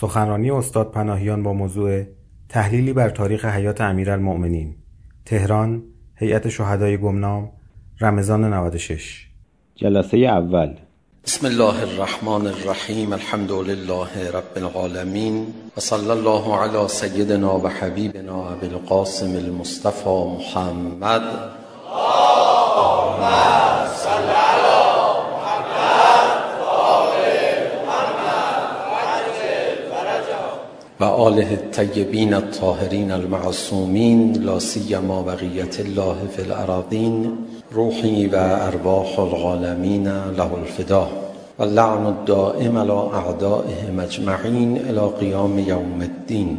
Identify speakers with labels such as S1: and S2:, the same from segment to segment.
S1: سخنرانی استاد پناهیان با موضوع تحلیلی بر تاریخ حیات امیرالمؤمنین. تهران هیئت شهدای گمنام رمضان 96
S2: جلسه اول.
S3: بسم الله الرحمن الرحيم الحمد لله رب العالمين وصلى الله على سيدنا وحبيبنا أبي القاسم المصطفى محمد. اللهم وآله الطيبين الطاهرين المعصومين لا سيما بقية الله في الأراضين روحي وأرواح العالمين له الفداء واللعن الدائم على أعدائه مجمعين إلى قيام يوم الدين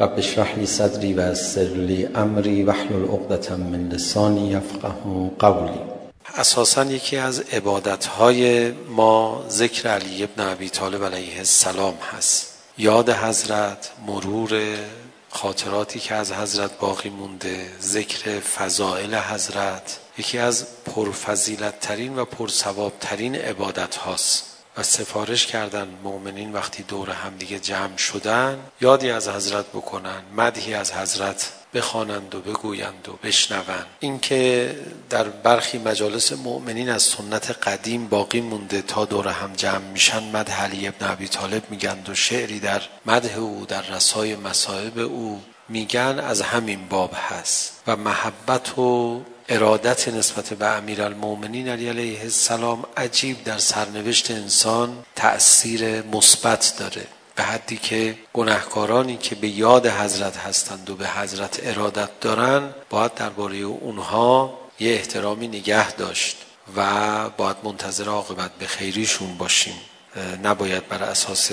S3: رب اشرح لي صدري ويسر لي امری واحلل عقدة من لسانی یفقهوا قولی اساسا یکی از عبادت های ما ذکر علی ابن ابی طالب علیه السلام هست یاد حضرت مرور خاطراتی که از حضرت باقی مونده ذکر فضائل حضرت یکی از پرفضیلت ترین و پرثواب ترین عبادت هاست و سفارش کردن مؤمنین وقتی دور هم دیگه جمع شدن یادی از حضرت بکنن مدحی از حضرت بخوانند و بگویند و بشنوند. اینکه در برخی مجالس مؤمنین از سنت قدیم باقی مونده تا دور هم جمع میشن مد علی ابن ابی طالب میگند و شعری در مدح او در رسای مصائب او میگن از همین باب هست. و محبت و ارادت نسبت به امیرالمومنین علی علیه السلام عجیب در سرنوشت انسان تأثیر مثبت داره. به حدی که گناهکارانی که به یاد حضرت هستند و به حضرت ارادت دارن باید درباره اونها یه احترامی نگه داشت و باید منتظر عاقبت به خیریشون باشیم. نباید بر اساس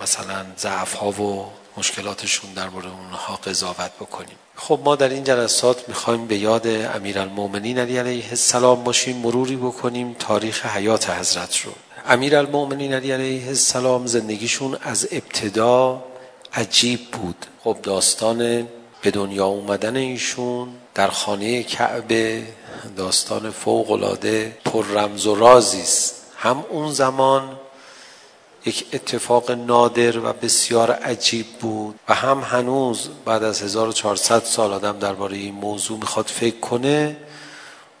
S3: مثلا ضعف ها و مشکلاتشون درباره اونها قضاوت بکنیم. خب ما در این جلسات میخوایم به یاد امیرالمومنین علی علیه السلام باشیم مروری بکنیم تاریخ حیات حضرت رو. امیر المومنین علی علیه السلام زندگیشون از ابتدا عجیب بود. خب داستان به دنیا اومدن ایشون در خانه کعبه داستان فوق العاده پر رمز و رازی است. هم اون زمان یک اتفاق نادر و بسیار عجیب بود و هم هنوز بعد از 1400 سال آدم درباره این موضوع میخواد فکر کنه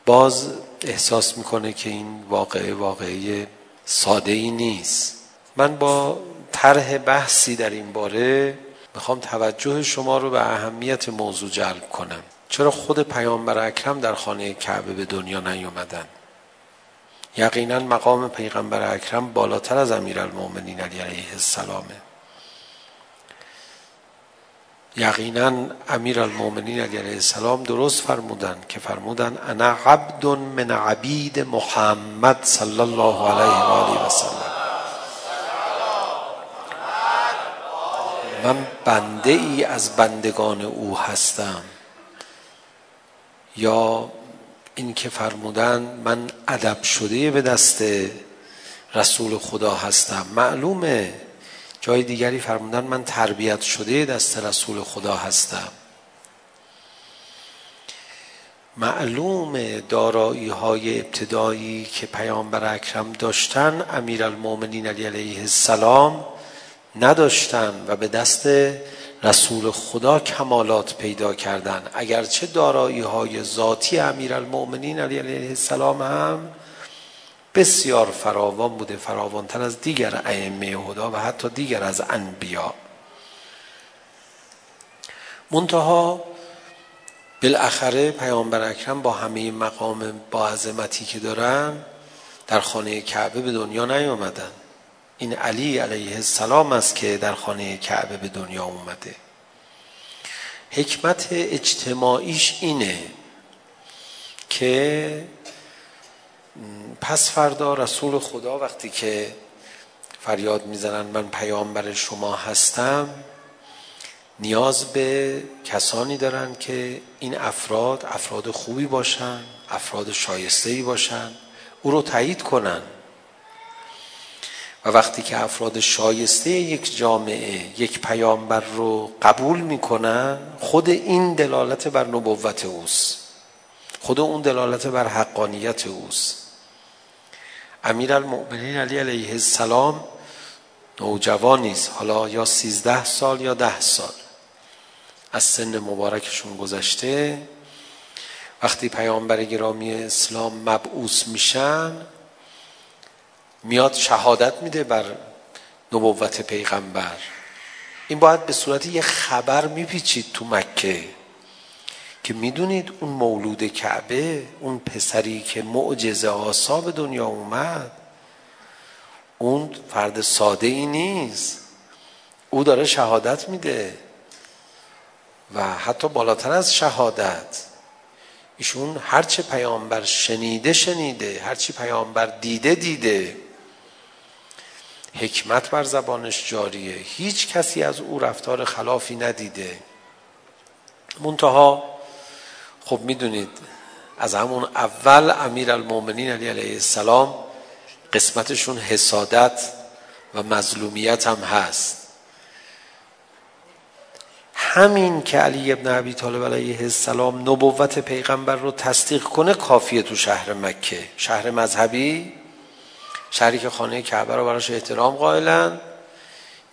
S3: باز احساس میکنه که این واقعه واقعه ساده ای نیست. من با طرح بحثی در این باره میخوام توجه شما رو به اهمیت موضوع جلب کنم. چرا خود پیامبر اکرم در خانه کعبه به دنیا نیومدن؟ یقینا مقام پیغمبر اکرم بالاتر از امیرالمومنین علی علیه السلامه. یقینا امیر المومنین علیه السلام درست فرمودن که فرمودن انا عبد من عبید محمد صلی الله علیه و آله و سلم من بنده ای از بندگان او هستم یا این که فرمودن من ادب شده به دست رسول خدا هستم معلومه جای دیگری فرمودن من تربیت شده دست رسول خدا هستم. معلوم دارایی های ابتدایی که پیامبر اکرم داشتن امیر المومنین علی علیه السلام نداشتن و به دست رسول خدا کمالات پیدا کردن. اگرچه دارایی های ذاتی امیر المومنین علی علیه السلام هم بسیار فراوان بوده فراوانتر از دیگر ائمه هدا و حتی دیگر از انبیا. منتها بالاخره پیامبر اکرم با همه مقام با عظمتی که دارن در خانه کعبه به دنیا نیامدن. این علی علیه السلام است که در خانه کعبه به دنیا اومده. حکمت اجتماعیش اینه که پس فردا رسول خدا وقتی که فریاد میزنن من پیامبر شما هستم نیاز به کسانی دارن که این افراد افراد خوبی باشن افراد شایسته‌ای باشن او رو تایید کنن. و وقتی که افراد شایسته یک جامعه یک پیامبر رو قبول میکنن خود این دلالت بر نبوت اوست. خود اون دلالت بر حقانیت اوست. امیر المؤمنین علی علیه السلام نوجوان نیست حالا یا 13 سال یا 10 سال از سن مبارکشون گذشته وقتی پیامبر گرامی اسلام مبعوث میشن میاد شهادت میده بر نبوت پیغمبر این باید به صورت یه خبر میپیچید تو مکه که میدونید اون مولود کعبه اون پسری که معجزه آسا به دنیا اومد اون فرد ساده ای نیست. او داره شهادت میده و حتی بالاتر از شهادت ایشون هر چه پیامبر شنیده شنیده هر چه پیامبر دیده دیده حکمت بر زبانش جاریه. هیچ کسی از او رفتار خلافی ندیده. منتها خب میدونید از همون اول امیر المومنین علی علیه السلام قسمتشون حسادت و مظلومیت هم هست. همین که علی ابن ابی طالب علیه السلام نبوت پیغمبر رو تصدیق کنه کافیه تو شهر مکه. شهر مذهبی شهری که خانه کعبه رو براش احترام قائلن.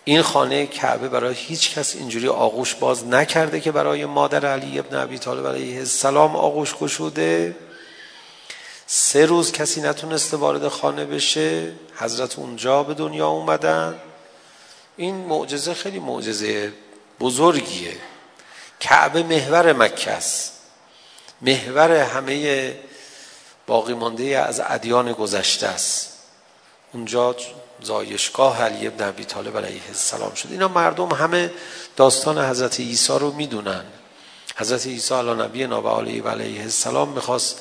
S3: این خانه کعبه برای هیچ کس اینجوری آغوش باز نکرده که برای مادر علی ابن ابی طالب علیه السلام آغوش گشوده. سه روز کسی نتونسته وارد خانه بشه. حضرت اونجا به دنیا اومدن. این معجزه خیلی معجزه بزرگیه. کعبه محور مکه است. محور همه باقی مانده از ادیان گذشته است. اونجا زایشگاه علی ابن ابی طالب علیه السلام شد. اینا مردم همه داستان حضرت عیسی رو میدونن. حضرت عیسی علی نبی و علیه السلام میخواست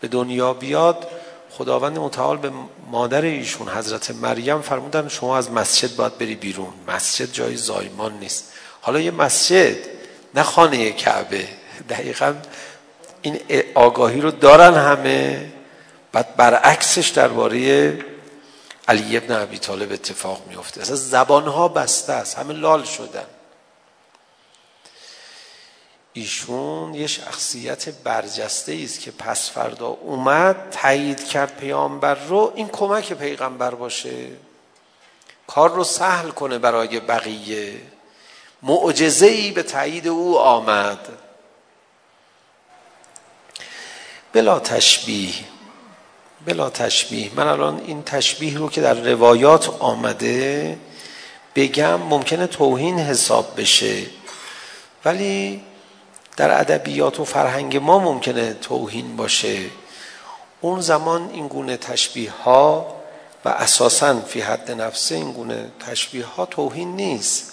S3: به دنیا بیاد. خداوند متعال به مادر ایشون حضرت مریم فرمودن شما از مسجد باید بری بیرون. مسجد جای زایمان نیست. حالا یه مسجد نه خانه کعبه. دقیقا این آگاهی رو دارن همه. بعد برعکسش درباره علی ابن ابی طالب اتفاق میفته اصلا زبان ها بسته است. همه لال شدن. ایشون یه شخصیت برجسته است که پس فردا اومد تایید کرد پیامبر رو. این کمک پیغمبر باشه. کار رو سهل کنه برای بقیه. معجزه ای به تایید او آمد. بلا تشبیه. بلا تشبیه. من الان این تشبیه رو که در روایات آمده بگم ممکنه توهین حساب بشه. ولی در ادبیات و فرهنگ ما ممکنه توهین باشه. اون زمان این گونه تشبیه ها و اساسا فی حد نفسه این گونه تشبیه ها توهین نیست.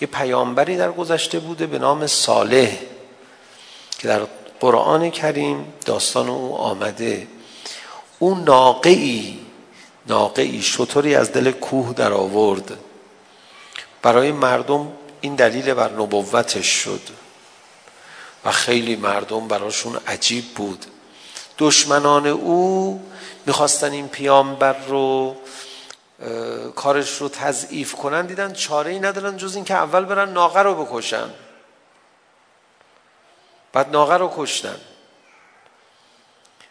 S3: یه پیامبری در گذشته بوده به نام صالح که در قرآن کریم داستان او آمده. اون ناقعی ناقعی شطوری از دل کوه در آورد برای مردم این دلیل بر نبوتش شد و خیلی مردم براشون عجیب بود دشمنان او میخواستن این پیامبر رو کارش رو تضعیف کنن دیدن چاره ای ندارن جز این که اول برن ناقه رو بکشن بعد ناقه رو کشتن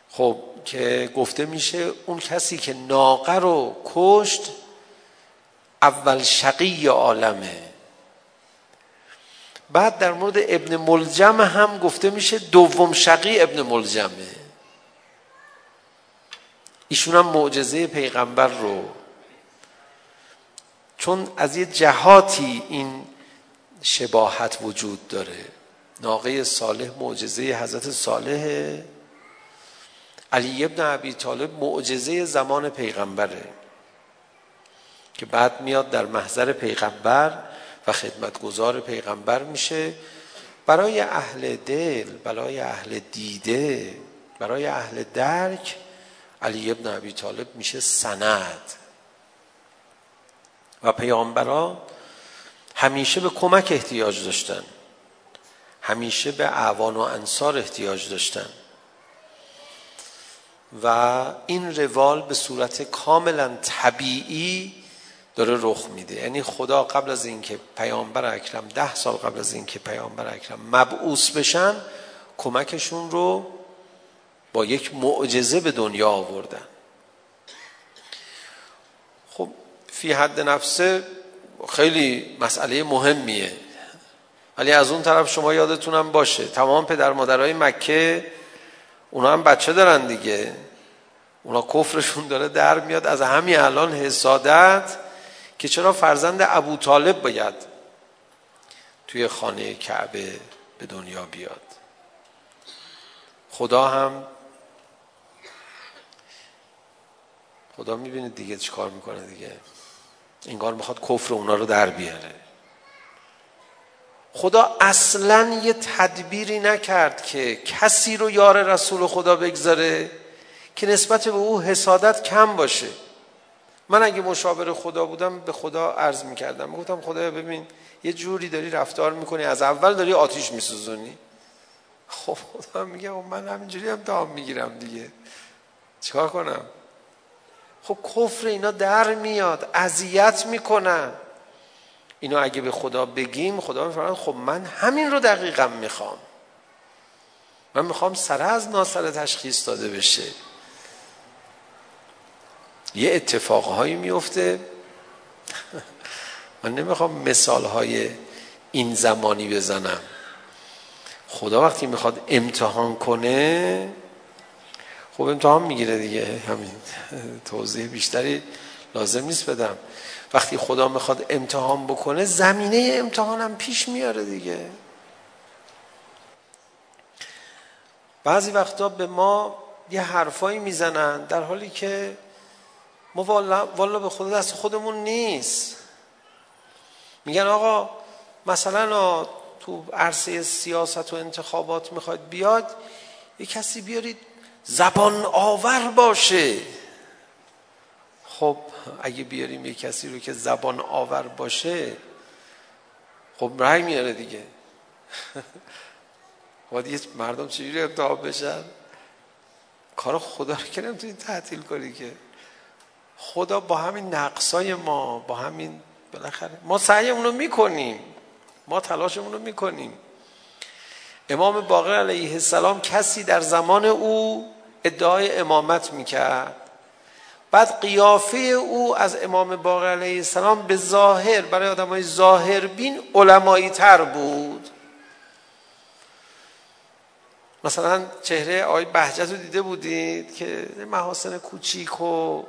S3: خب که گفته میشه اون کسی که ناقه رو کشت اول شقی عالمه. بعد در مورد ابن ملجم هم گفته میشه دوم شقی ابن ملجمه. ایشون هم معجزه پیغمبر رو. چون از یه جهاتی این شباهت وجود داره. ناقه صالح معجزه حضرت صالحه علی ابن عبی طالب معجزه زمان پیغمبره که بعد میاد در محضر پیغمبر و خدمتگزار پیغمبر میشه. برای اهل دل برای اهل دیده برای اهل درک علی ابن عبی طالب میشه سند. و پیامبرا همیشه به کمک احتیاج داشتن. همیشه به اعوان و انصار احتیاج داشتن. و این روال به صورت کاملا طبیعی داره رخ میده. یعنی خدا قبل از اینکه پیامبر اکرم ده سال قبل از اینکه پیامبر اکرم مبعوث بشن کمکشون رو با یک معجزه به دنیا آوردن. خب فی حد نفسه خیلی مسئله مهمیه. ولی از اون طرف شما یادتونم باشه تمام پدر مادرای مکه اونا هم بچه دارن دیگه اونا کفرشون داره در میاد از همین الان حسادت که چرا فرزند ابو طالب باید توی خانه کعبه به دنیا بیاد خدا هم خدا میبینید دیگه چی کار میکنه دیگه انگار میخواد کفر اونا رو در بیاره خدا اصلا یه تدبیری نکرد که کسی رو یار رسول خدا بگذاره که نسبت به او حسادت کم باشه من اگه مشاور خدا بودم به خدا عرض می‌کردم گفتم خدا ببین یه جوری داری رفتار می‌کنی از اول داری آتیش می‌سوزونی خب خدا میگه من همینجوری هم دام میگیرم دیگه چیکار کنم خب کفر اینا در میاد اذیت میکنن اینو اگه به خدا بگیم خدا میفرماید خب من همین رو دقیقا میخوام. من میخوام سر از ناسر تشخیص داده بشه. یه اتفاقهایی میفته من نمیخوام مثالهای این زمانی بزنم. خدا وقتی میخواد امتحان کنه خب امتحان میگیره دیگه. همین توضیح بیشتری لازم نیست بدم. وقتی خدا میخواد امتحان بکنه زمینه امتحانم پیش میاره دیگه. بعضی وقتا به ما یه حرفایی میزنن در حالی که ما والا به خدا دست خودمون نیست. میگن آقا مثلا تو عرصه سیاست و انتخابات میخواید بیاد یه کسی بیارید زبان آور باشه. خب اگه بیاریم یه کسی رو که زبان آور باشه خب رای میاره دیگه. باید یه مردم چجوری امتحاب بشن؟ کار خدا رو که نمیتونی تعطیل کنی که. خدا با همین نقصای ما با همین بالاخره. ما سعی اونو میکنیم. ما تلاشمون اونو میکنیم. امام باقر علیه السلام کسی در زمان او ادعای امامت میکرد. بعد قیافه او از امام باقر علیه السلام به ظاهر برای آدمای ظاهر بین علمایی تر بود مثلا چهره آقای بهجت رو دیده بودید که محاسن کوچیک و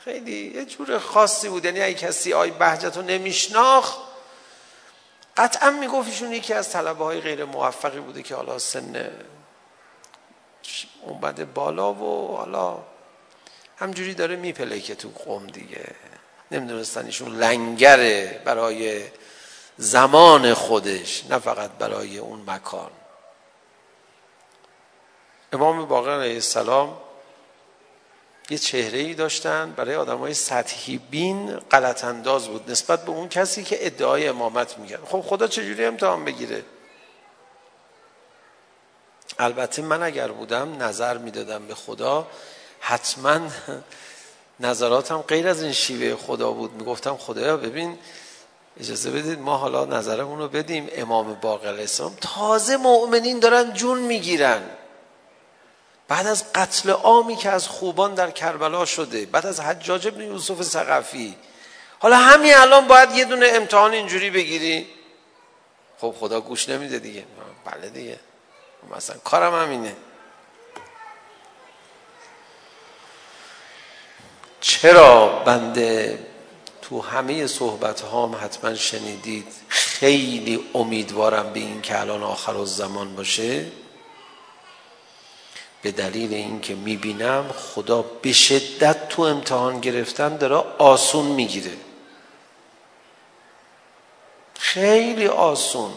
S3: خیلی یه جور خاصی بود یعنی اگه کسی آقای بهجت رو نمیشناخت قطعا میگفت ایشون یکی از طلبه های غیر موفقی بوده که حالا سن اون بالا و حالا همجوری داره میپلکه تو قوم دیگه. نمیدونستن ایشون لنگره برای زمان خودش نه فقط برای اون مکان. امام باقر علیه السلام یه چهره ای داشتن برای آدم های سطحی بین غلط انداز بود نسبت به اون کسی که ادعای امامت میگن خب خدا چجوری امتحان بگیره؟ البته من اگر بودم نظر میدادم به خدا حتما نظراتم غیر از این شیوه خدا بود. میگفتم خدایا ببین اجازه بدید ما حالا نظرمون رو بدیم. امام باقر اسلام تازه مؤمنین دارن جون میگیرن. بعد از قتل عامی که از خوبان در کربلا شده بعد از حجاج ابن یوسف ثقفی. حالا همین الان باید یه دونه امتحان اینجوری بگیری. خب خدا گوش نمیده دیگه. بله دیگه. مثلا کارم همینه. چرا بنده تو همه صحبت ها هم حتما شنیدید خیلی امیدوارم به این که الان آخر الزمان باشه؟ به دلیل اینکه میبینم خدا به شدت تو امتحان گرفتن داره آسون میگیره. خیلی آسون.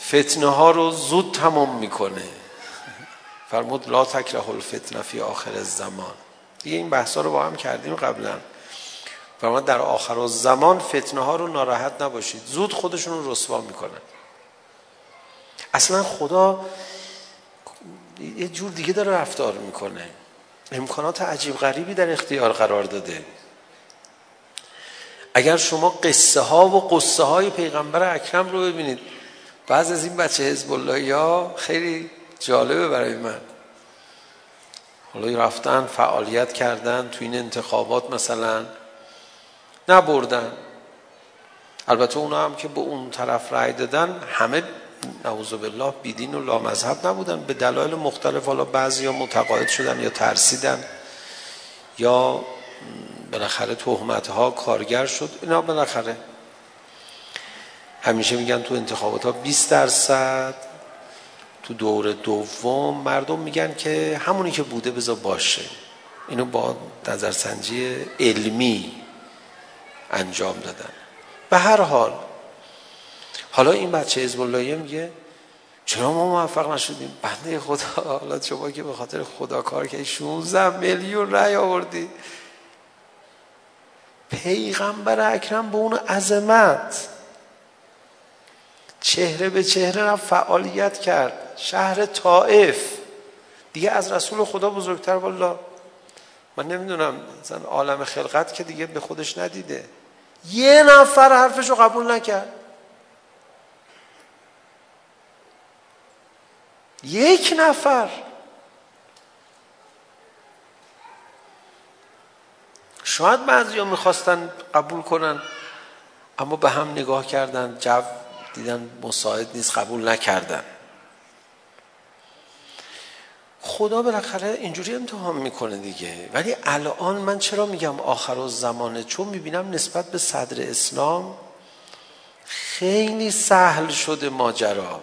S3: فتنه ها رو زود تمام میکنه. فرمود لا تکره الفتنه فی آخر الزمان. دیگه این بحثا رو با هم کردیم قبلا. فرمود در آخر الزمان فتنه ها رو ناراحت نباشید. زود خودشون رو رسوا میکنن. اصلا خدا یه جور دیگه داره رفتار میکنه. امکانات عجیب غریبی در اختیار قرار داده. اگر شما قصه ها و قصه های پیغمبر اکرم رو ببینید بعض از این بچه حزب الله یا خیلی جالبه برای من حالا رفتن فعالیت کردن تو این انتخابات مثلا نبردن البته اونا هم که به اون طرف رای دادن همه نعوذ بالله بیدین و لامذهب نبودن به دلایل مختلف حالا بعضیا متقاعد شدن یا ترسیدن یا بالاخره تهمت ها کارگر شد اینا بالاخره همیشه میگن تو انتخابات ها 20 درصد تو دور دوم مردم میگن که همونی که بوده بذار باشه. اینو با نظرسنجی علمی انجام دادن. به هر حال حالا این بچه حزب الله میگه چرا ما موفق نشدیم؟ بنده خدا حالا شما که به خاطر خدا کار کردی 16 میلیون رای آوردی. پیغمبر اکرم به اون عظمت چهره به چهره را فعالیت کرد. شهر طائف. دیگه از رسول خدا بزرگتر والا من نمیدونم مثلا عالم خلقت که دیگه به خودش ندیده. یه نفر حرفش رو قبول نکرد. یک نفر. شاید بعضی ها میخواستن قبول کنن اما به هم نگاه کردن. جو دیدن مساعد نیست قبول نکردن. خدا بالاخره اینجوری امتحان میکنه دیگه. ولی الان من چرا میگم آخر و زمانه؟ چون میبینم نسبت به صدر اسلام خیلی سهل شده ماجرا.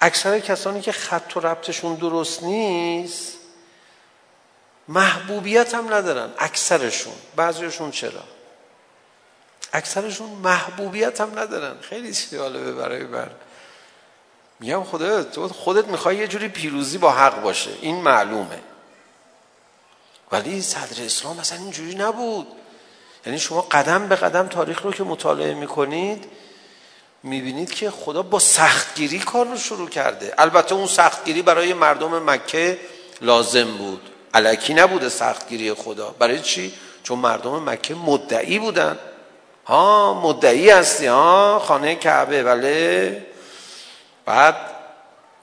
S3: اکثر کسانی که خط و ربطشون درست نیست محبوبیت هم ندارن اکثرشون. بعضیشون چرا؟ اکثرشون محبوبیت هم ندارن. خیلی سیاله برای بر. میگم خودت تو خودت میخوای یه جوری پیروزی با حق باشه. این معلومه. ولی صدر اسلام اصلا اینجوری نبود. یعنی شما قدم به قدم تاریخ رو که مطالعه میکنید میبینید که خدا با سختگیری کار رو شروع کرده. البته اون سختگیری برای مردم مکه لازم بود. علکی نبوده سختگیری خدا. برای چی؟ چون مردم مکه مدعی بودن. ها مدعی هستی ها خانه کعبه بله بعد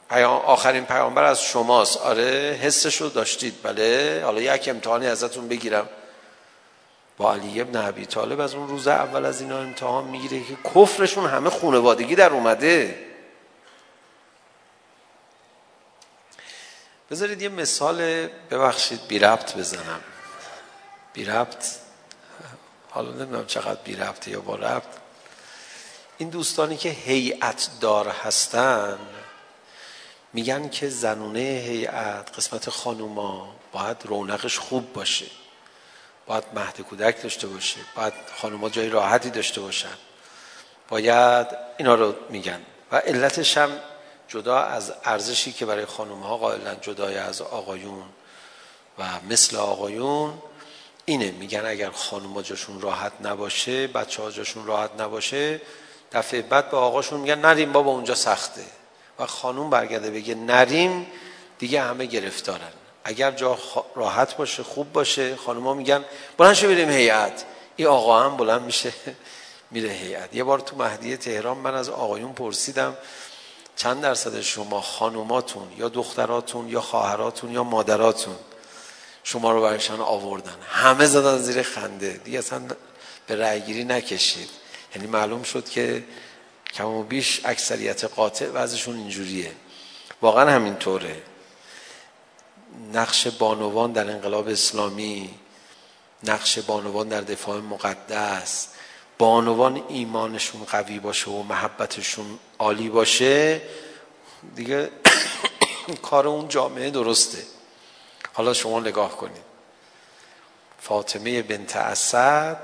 S3: پیام آخرین پیامبر از شماست آره حسش رو داشتید بله حالا یک امتحانی ازتون بگیرم با علی ابن ابی طالب از اون روز اول از اینا امتحان میگیره که کفرشون همه خونوادگی در اومده بذارید یه مثال ببخشید بی ربط بزنم بی ربط حالا نمیدونم چقدر بی رفته یا با رفت این دوستانی که هیئت دار هستن میگن که زنونه هیئت قسمت خانوما باید رونقش خوب باشه. باید مهد کودک داشته باشه. باید خانوما جای راحتی داشته باشن. باید اینا رو میگن. و علتش هم جدا از ارزشی که برای خانوما ها قائلن جدای از آقایون و مثل آقایون اینه میگن اگر خانوما جاشون راحت نباشه بچه ها جاشون راحت نباشه دفعه بعد به آقاشون میگن نریم بابا اونجا سخته. و خانوم برگرده بگه نریم دیگه همه گرفتارن. اگر جا راحت باشه خوب باشه خانوما میگن بلند شو بریم هیئت. این آقا هم بلند میشه میره هیئت. یه بار تو مهدیه تهران من از آقایون پرسیدم چند درصد شما خانوماتون یا دختراتون یا خواهراتون یا مادراتون؟ شما رو برشان آوردن. همه زدن زیر خنده. دیگه اصلا به رأیگیری نکشید. یعنی معلوم شد که کم و بیش اکثریت قاطع وضعشون اینجوریه. واقعا همینطوره. نقش بانوان در انقلاب اسلامی نقش بانوان در دفاع مقدس. بانوان ایمانشون قوی باشه و محبتشون عالی باشه. دیگه کار اون جامعه درسته. حالا شما نگاه کنید فاطمه بنت اسد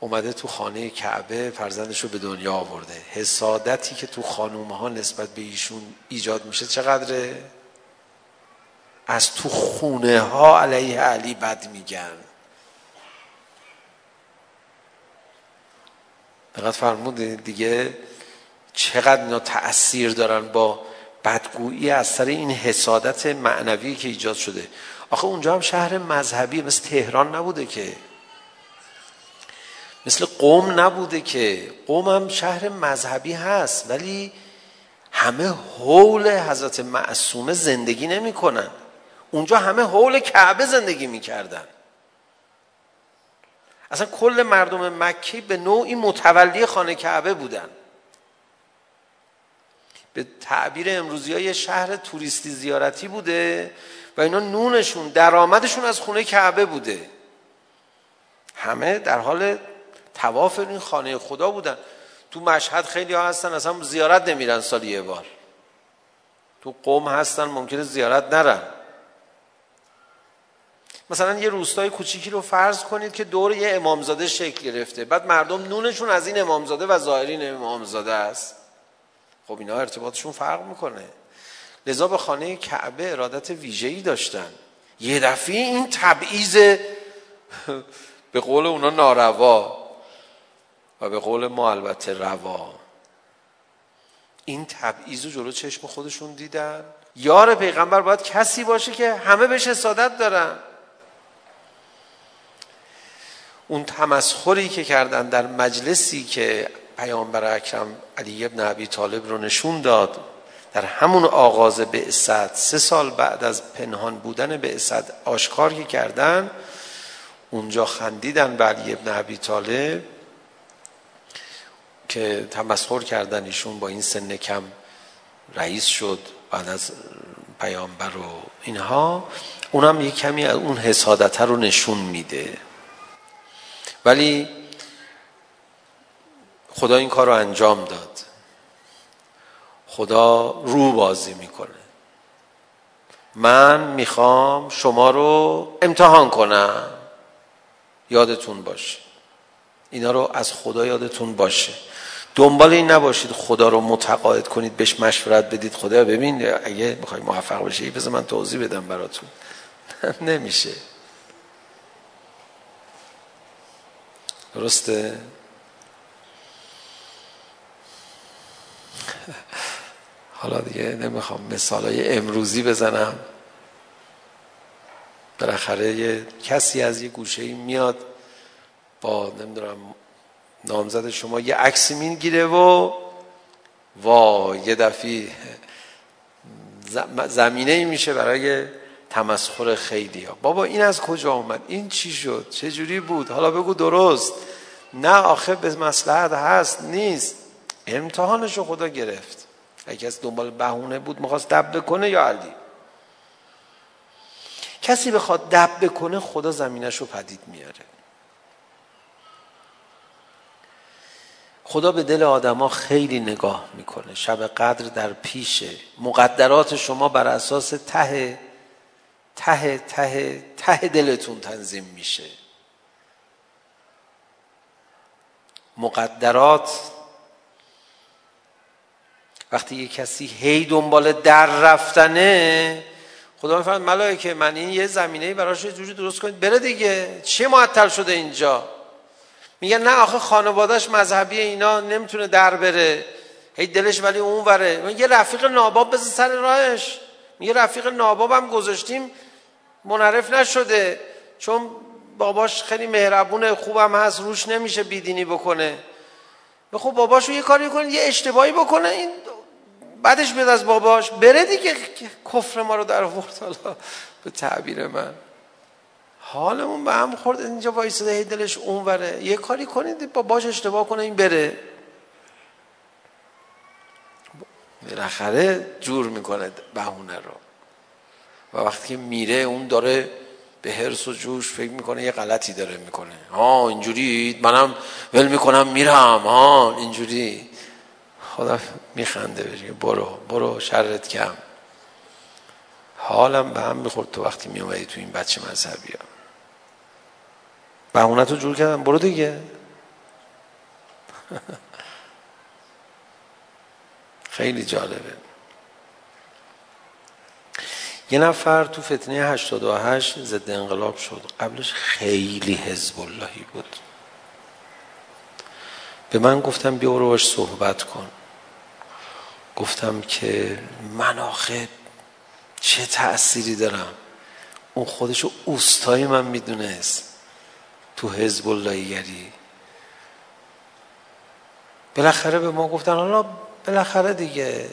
S3: اومده تو خانه کعبه فرزندش رو به دنیا آورده حسادتی که تو خانوم ها نسبت به ایشون ایجاد میشه چقدره؟ از تو خونه ها علیه علی بد میگن دقیق فرمودید دیگه چقدر اینا تأثیر دارن با بدگویی از سر این حسادت معنوی که ایجاد شده آخه اونجا هم شهر مذهبی مثل تهران نبوده که مثل قوم نبوده که قوم هم شهر مذهبی هست ولی همه حول حضرت معصومه زندگی نمی کنن. اونجا همه حول کعبه زندگی می کردن. اصلا کل مردم مکی به نوعی متولی خانه کعبه بودن به تعبیر امروزی های شهر توریستی زیارتی بوده و اینا نونشون درآمدشون از خونه کعبه بوده. همه در حال تواف این خانه خدا بودن. تو مشهد خیلی ها هستن اصلا زیارت نمیرن سال یه بار. تو قم هستن ممکنه زیارت نرن. مثلا یه روستای کوچیکی رو فرض کنید که دور یه امامزاده شکل گرفته. بعد مردم نونشون از این امامزاده و ظاهرین امامزاده است. خب اینا ارتباطشون فرق میکنه. لذا به خانه کعبه ارادت ویژه‌ای داشتن. یه دفعه این تبعیض به قول اونا ناروا و به قول ما البته روا. این تبعیض رو جلو چشم خودشون دیدن. یار پیغمبر باید کسی باشه که همه بهش حسادت دارن. اون تمسخری که کردن در مجلسی که پیامبر اکرم علی ابن ابی طالب رو نشون داد. در همون آغاز بعثت سه سال بعد از پنهان بودن بعثت آشکار که کردن اونجا خندیدن به علی ابن ابی طالب که تمسخر کردن ایشون با این سن کم رئیس شد بعد از پیامبر و اینها. اونم یه کمی از اون حسادت رو نشون میده. ولی خدا این کار رو انجام داد. خدا رو بازی میکنه. من میخوام شما رو امتحان کنم. یادتون باشه. اینا رو از خدا یادتون باشه. دنبال این نباشید خدا رو متقاعد کنید بهش مشورت بدید. خدا ببین اگه میخوای موفق بشی بذار من توضیح بدم براتون. نمیشه. درسته؟ حالا دیگه نمیخوام مثالای امروزی بزنم. بالاخره یه کسی از یه گوشه میاد با نمیدونم نامزد شما یه عکسی میگیره و وا یه دفعه زمینه ای میشه برای تمسخر خیلی ها. بابا این از کجا اومد؟ این چی شد؟ چه جوری بود؟ حالا بگو درست. نه آخه به مصلحت هست نیست. امتحانش رو خدا گرفت. اگه از دنبال بهونه بود میخواست دب بکنه یا علی؟ کسی بخواد دب بکنه خدا زمینش رو پدید میاره. خدا به دل آدما خیلی نگاه میکنه. شب قدر در پیشه. مقدرات شما بر اساس ته ته ته ته دلتون تنظیم میشه. مقدرات وقتی یه کسی هی دنبال در رفتنه خدا میفرماد ملائکه من این یه زمینه براش یه جوری درست کنید بره دیگه. چه معطل شده اینجا؟ میگه نه آخه خانوادهش مذهبی اینا نمیتونه در بره. هی دلش ولی اون وره یه رفیق ناباب بز سر راهش. میگه رفیق نابابم گذاشتیم منعرف نشده. چون باباش خیلی مهربونه خوبم هست روش نمیشه بیدینی بکنه. خب باباشو یه کاری کنه یه اشتباهی بکنه این بعدش بیاد از باباش بره دیگه کفر ما رو در آورد. حالا به تعبیر من. حالمون به هم خورد اینجا وایساده هی دلش اونوره. یه کاری کنید باباش اشتباه کنه این بره. بالاخره جور میکنه بهونه رو. و وقتی که میره اون داره به هرس و جوش فکر میکنه یه غلطی داره میکنه. ها اینجوری منم ول میکنم میرم. ها اینجوری. خدا میخنده بشه. برو برو شرت کم حالم به هم میخورد تو وقتی میومدی تو این بچه مذهبی ها. بهونه تو جور کردم. برو دیگه. خیلی جالبه. یه نفر تو فتنه 88 ضد انقلاب شد. قبلش خیلی حزب اللهی بود. به من گفتم بیا رو باش صحبت کن. گفتم که من آخه چه تأثیری دارم؟ اون خودشو اوستای من میدونست. تو حزب اللهیگری بالاخره به ما گفتن حالا بالاخره دیگه.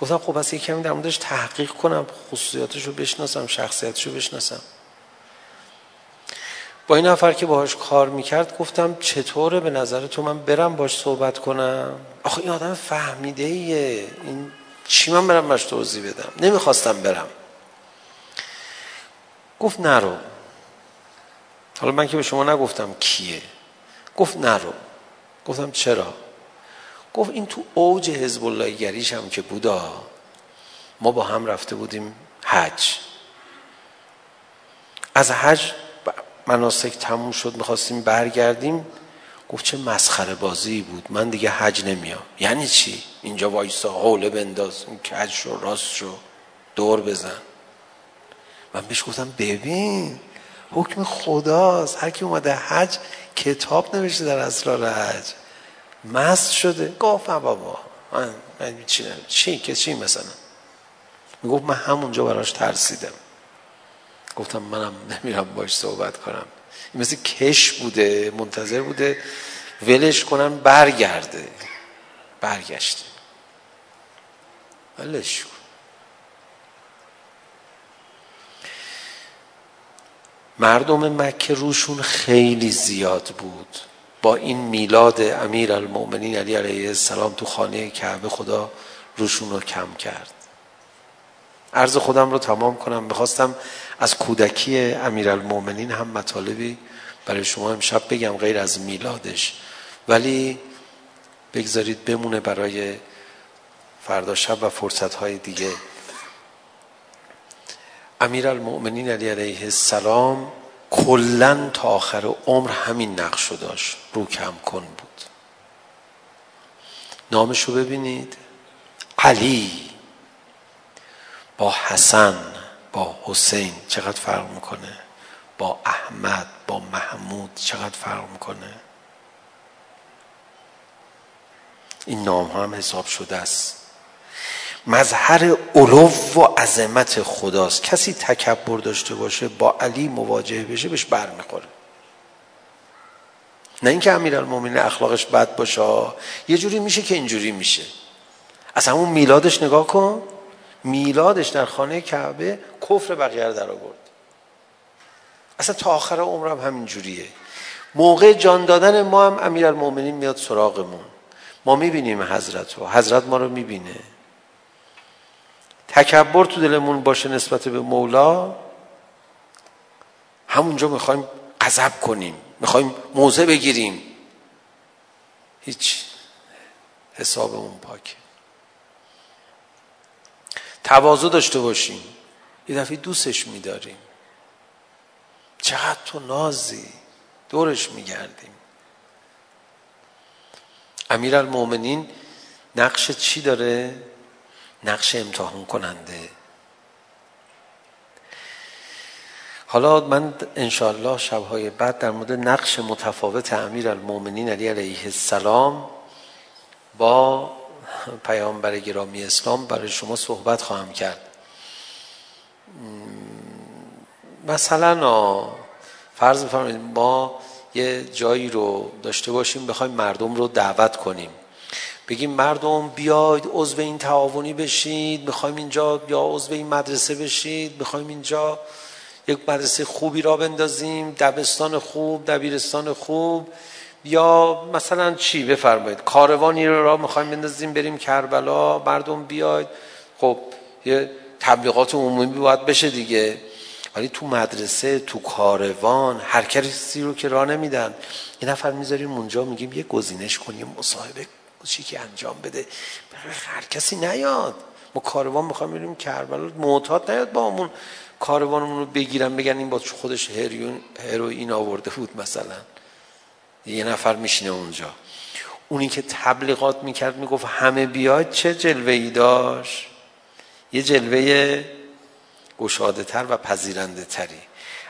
S3: گفتم خب پس یکمی در موردش تحقیق کنم خصوصیاتش رو بشناسم شخصیتش رو بشناسم. با این نفر که باهاش کار میکرد گفتم چطوره به نظر تو من برم باش صحبت کنم؟ آخه این آدم فهمیده ایه این چی من برم باش توضیح بدم؟ نمیخواستم برم. گفت نرو. حالا من که به شما نگفتم کیه. گفت نرو. گفتم چرا؟ گفت این تو اوج حزب الله گریش هم که بودا. ما با هم رفته بودیم حج. از حج مناسک تموم شد میخواستیم برگردیم. گفت چه مسخره بازی بود. من دیگه حج نمیام. یعنی چی؟ اینجا وایسا حوله بنداز اون کج شو راست شو دور بزن. من بهش گفتم ببین حکم خداست. هر کی اومده حج کتاب نوشته در اسرار حج. مست شده. گفت بابا. من, من چی چی؟ که چی مثلا؟ میگفت من همونجا براش ترسیدم. گفتم منم نمیرم باش صحبت کنم این مثل کش بوده منتظر بوده ولش کنم برگرده برگشته ولش کن مردم مکه روشون خیلی زیاد بود با این میلاد امیر المومنین علی علیه السلام تو خانه کعبه خدا روشون رو کم کرد عرض خودم رو تمام کنم. میخواستم از کودکی امیر امیرالمومنین هم مطالبی برای شما امشب بگم غیر از میلادش. ولی بگذارید بمونه برای فردا شب و فرصت‌های دیگه. امیر امیرالمومنین علی علیه السلام کلن تا آخر عمر همین نقش رو داشت. رو کم کن بود. نامش رو ببینید. علی. با حسن با حسین چقدر فرق میکنه با احمد با محمود چقدر فرق میکنه این نام ها هم حساب شده است مظهر علو و عظمت خداست کسی تکبر داشته باشه با علی مواجه بشه بهش بر میخوره نه اینکه امیرالمومنین اخلاقش بد باشه یه جوری میشه که اینجوری میشه اصلا اون میلادش نگاه کن میلادش در خانه کعبه کفر بقیه رو در آورد. اصلا تا آخر عمرم همین جوریه. موقع جان دادن ما هم امیرالمومنین میاد سراغمون. ما میبینیم حضرت رو. حضرت ما رو میبینه. تکبر تو دلمون باشه نسبت به مولا. همونجا میخوایم غضب کنیم. میخوایم موزه بگیریم. هیچ حسابمون پاکه. تواضع داشته باشیم. یه دفعه دوستش می‌داریم. چقدر تو نازی. دورش می‌گردیم. امیرالمومنین نقش چی داره؟ نقش امتحان کننده حالا من انشالله شبهای بعد در مورد نقش متفاوت امیر المومنین علی علیه السلام با پیامبر گرامی اسلام برای شما صحبت خواهم کرد. مثلا فرض بفرمایید ما یه جایی رو داشته باشیم بخوایم مردم رو دعوت کنیم. بگیم مردم بیاید عضو این تعاونی بشید میخوایم اینجا یا عضو این مدرسه بشید میخوایم اینجا یک مدرسه خوبی را بندازیم دبستان خوب دبیرستان خوب. یا مثلا چی بفرمایید؟ کاروانی رو را میخوایم بندازیم بریم کربلا مردم بیاید. خب یه تبلیغات عمومی باید بشه دیگه. ولی تو مدرسه تو کاروان هر کسی رو که راه نمیدن. یه نفر میذاریم اونجا میگیم یه گزینش کنیم مصاحبه چی که انجام بده. هر کسی نیاد. ما کاروان میخوایم بریم کربلا. معتاد نیاد با همون کاروانمون رو بگیرن بگن این با خودش هروئین آورده بود مثلا. یه نفر میشینه اونجا. اونی که تبلیغات میکرد میگفت همه بیاید چه جلوه ای داشت؟ یه جلوه گشاده تر و پذیرنده تری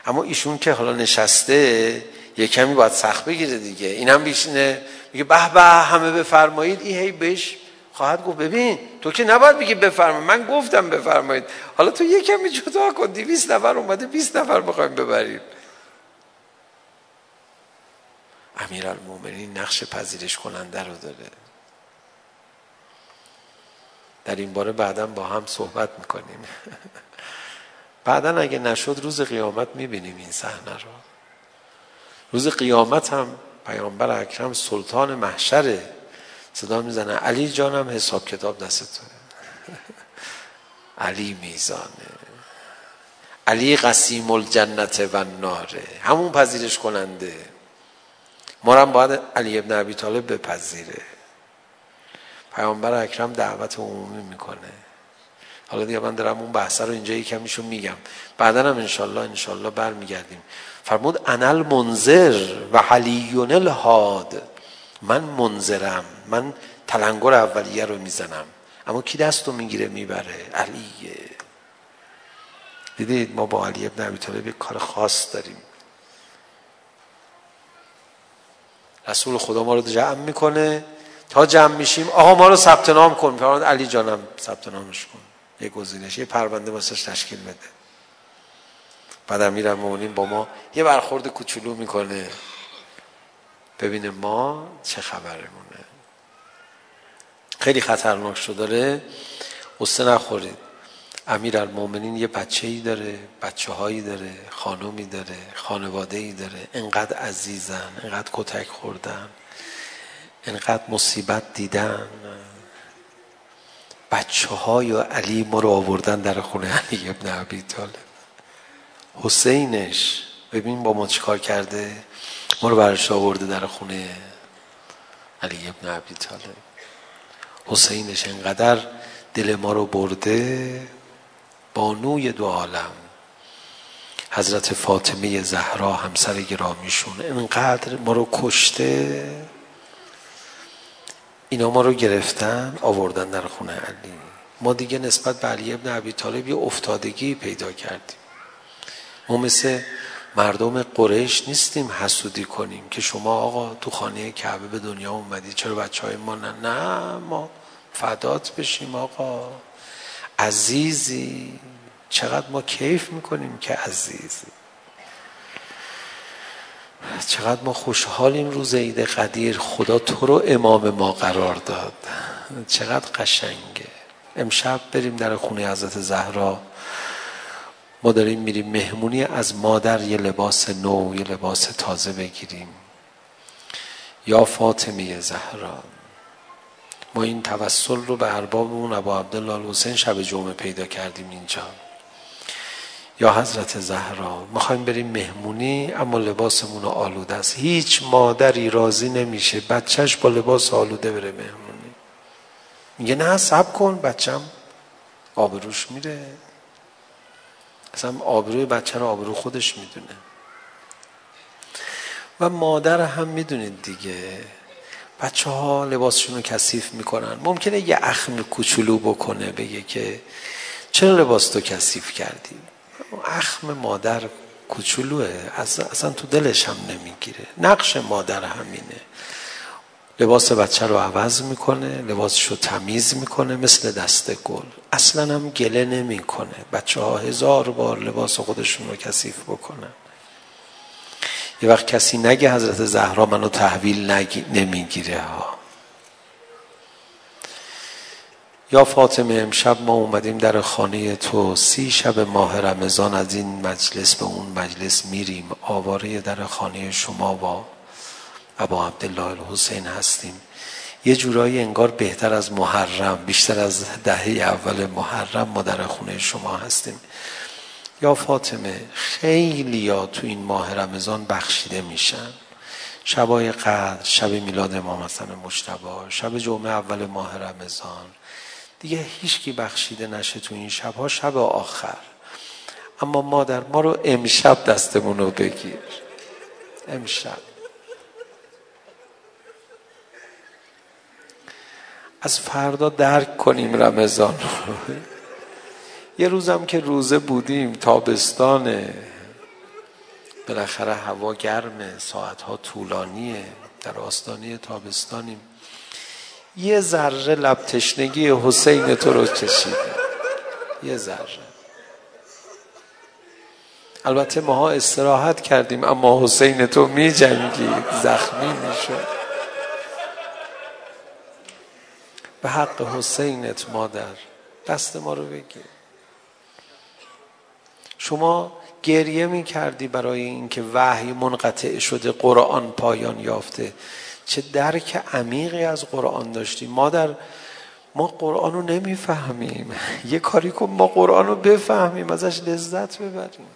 S3: اما ایشون که حالا نشسته یه کمی باید سخت بگیره دیگه. اینم بیشینه میگه به به همه بفرمایید. این هی بهش خواهد گفت ببین تو که نباید بگی بفرما من گفتم بفرمایید. حالا تو یه کمی جدا کن. 200 نفر اومده 20 نفر بخوایم ببریم. امیرالمومنین نقش پذیرش کننده رو داره. در این باره بعدا با هم صحبت میکنیم. بعدا اگه نشد روز قیامت میبینیم این صحنه رو. روز قیامت هم پیامبر اکرم سلطان محشره. صدا میزنه علی جانم حساب کتاب دستتونه علی میزانه. علی قسیم الجنت و ناره همون پذیرش کننده. ما هم باید علی ابن عبی طالب بپذیره پیامبر اکرم دعوت عمومی میکنه حالا دیگه من دارم اون بحثه رو اینجا یکمیشون میگم بعدا هم انشالله انشالله برمیگردیم فرمود انل منظر و حلیون الهاد من منظرم من تلنگر اولیه رو میزنم اما کی دستو میگیره میبره علیه دیدید ما با علی ابن عبی طالب کار خاص داریم رسول خدا ما رو جمع میکنه. تا جمع میشیم آها ما رو ثبت نام کن. فرمان علی جانم ثبت نامش کن. یه گزینش یه پرونده واسش تشکیل بده. بعد امیر المومنین با ما یه برخورد کوچولو میکنه. ببینه ما چه خبرمونه. خیلی خطرناک شده. داره قصه نخورید. امیر المومنین یه بچه ای داره بچه هایی داره خانومی داره خانواده ای داره. انقدر عزیزن انقدر کتک خوردن انقدر مصیبت دیدن. بچه های علی ما رو آوردن در خونه علی ابن عبی طالب. حسینش ببین با ما چیکار کرده؟ ما رو برش آورده در خونه علی ابن عبی طالب. حسینش انقدر دل ما رو برده بانوی دو عالم. حضرت فاطمه زهرا همسر گرامیشون اینقدر ما رو کشته اینا ما رو گرفتن آوردن در خونه علی. ما دیگه نسبت به علی ابن ابی طالب یه افتادگی پیدا کردیم. ما مثل مردم قریش نیستیم حسودی کنیم که شما آقا تو خانه کعبه به دنیا اومدی چرا بچه های ما نه؟ نه ما فدات بشیم آقا. عزیزی چقدر ما کیف میکنیم که عزیزی چقدر ما خوشحالیم روز عید قدیر خدا تو رو امام ما قرار داد. چقدر قشنگه. امشب بریم در خونه حضرت زهرا. ما داریم میریم مهمونی از مادر یه لباس نو یه لباس تازه بگیریم. یا فاطمه زهرا. ما این توسل رو به اربابمون ابا عبدالله الحسین شب جمعه پیدا کردیم اینجا. یا حضرت زهرا میخوایم بریم مهمونی اما لباسمون آلوده است. هیچ مادری راضی نمیشه بچهش با لباس آلوده بره مهمونی. میگه نه صبر کن بچم آبروش میره اصلا آبروی بچه رو آبرو خودش میدونه. و مادر هم میدونید دیگه. بچه ها لباسشون رو کثیف میکنن. ممکنه یه اخم کوچولو بکنه بگه که چرا لباس تو کثیف کردی؟ اخم مادر کوچولوه. اصلا تو دلش هم نمیگیره. نقش مادر همینه. لباس بچه رو عوض میکنه لباسش رو تمیز میکنه مثل دست گل. اصلا هم گله نمیکنه. بچه ها هزار بار لباس خودشون رو کثیف بکنن. یه وقت کسی نگه حضرت زهرا منو تحویل نمیگیره ها یا فاطمه امشب ما اومدیم در خانه تو سی شب ماه رمضان از این مجلس به اون مجلس میریم آواره در خانه شما با ابا عبدالله الحسین هستیم یه جورایی انگار بهتر از محرم بیشتر از دهه اول محرم ما در خونه شما هستیم یا فاطمه خیلی ها تو این ماه رمضان بخشیده میشن. شبای قدر شب میلاد امام حسن مجتبی شب جمعه اول ماه رمضان. دیگه هیچ کی بخشیده نشه تو این شبها شب آخر. اما مادر ما رو امشب دستمون رو بگیر. امشب. از فردا درک کنیم رمضان رو. یه روزم که روزه بودیم تابستانه. بالاخره هوا گرمه ساعتها طولانیه. در آستانه تابستانیم. یه ذره لب تشنگی حسین تو رو کشید یه ذره. البته ماها استراحت کردیم اما حسین تو می جنگید زخمی می شد به حق حسینت مادر دست ما رو بگیر. شما گریه می کردی برای اینکه وحی منقطع شده قرآن پایان یافته. چه درک عمیقی از قرآن داشتی؟ ما در ما قرآن رو نمیفهمیم. یه کاری کن ما قرآن رو بفهمیم ازش لذت ببریم.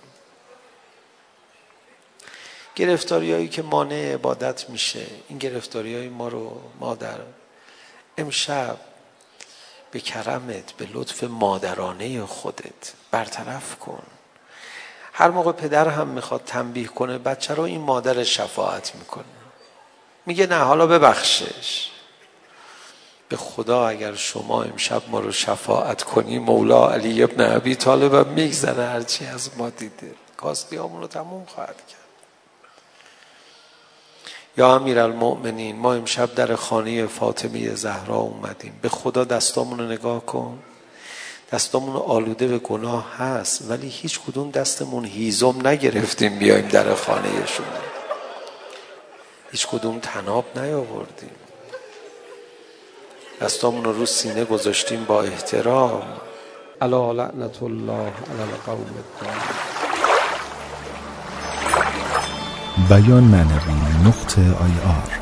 S3: گرفتاریایی که مانع عبادت میشه این گرفتاریای ما رو مادر امشب به کرمت به لطف مادرانه خودت برطرف کن. هر موقع پدر هم میخواد تنبیه کنه بچه رو این مادر شفاعت میکنه. میگه نه حالا ببخشش. به خدا اگر شما امشب ما رو شفاعت کنی مولا علی ابن عبی طالب هم میگذره هرچی از ما دیده. کاستی رو تموم خواهد کرد. یا امیر المؤمنین ما امشب در خانه فاطمی زهرا اومدیم. به خدا دستامون رو نگاه کن. دستامون آلوده به گناه هست. ولی هیچ کدوم دستمون هیزم نگرفتیم بیایم در خانه خانهشون هیچ کدوم تناب نیاوردیم. دستامون رو سینه گذاشتیم با احترام. الا لعنت الله علی القوم الظالمین.
S2: بیان معنوی نقطه آی آر.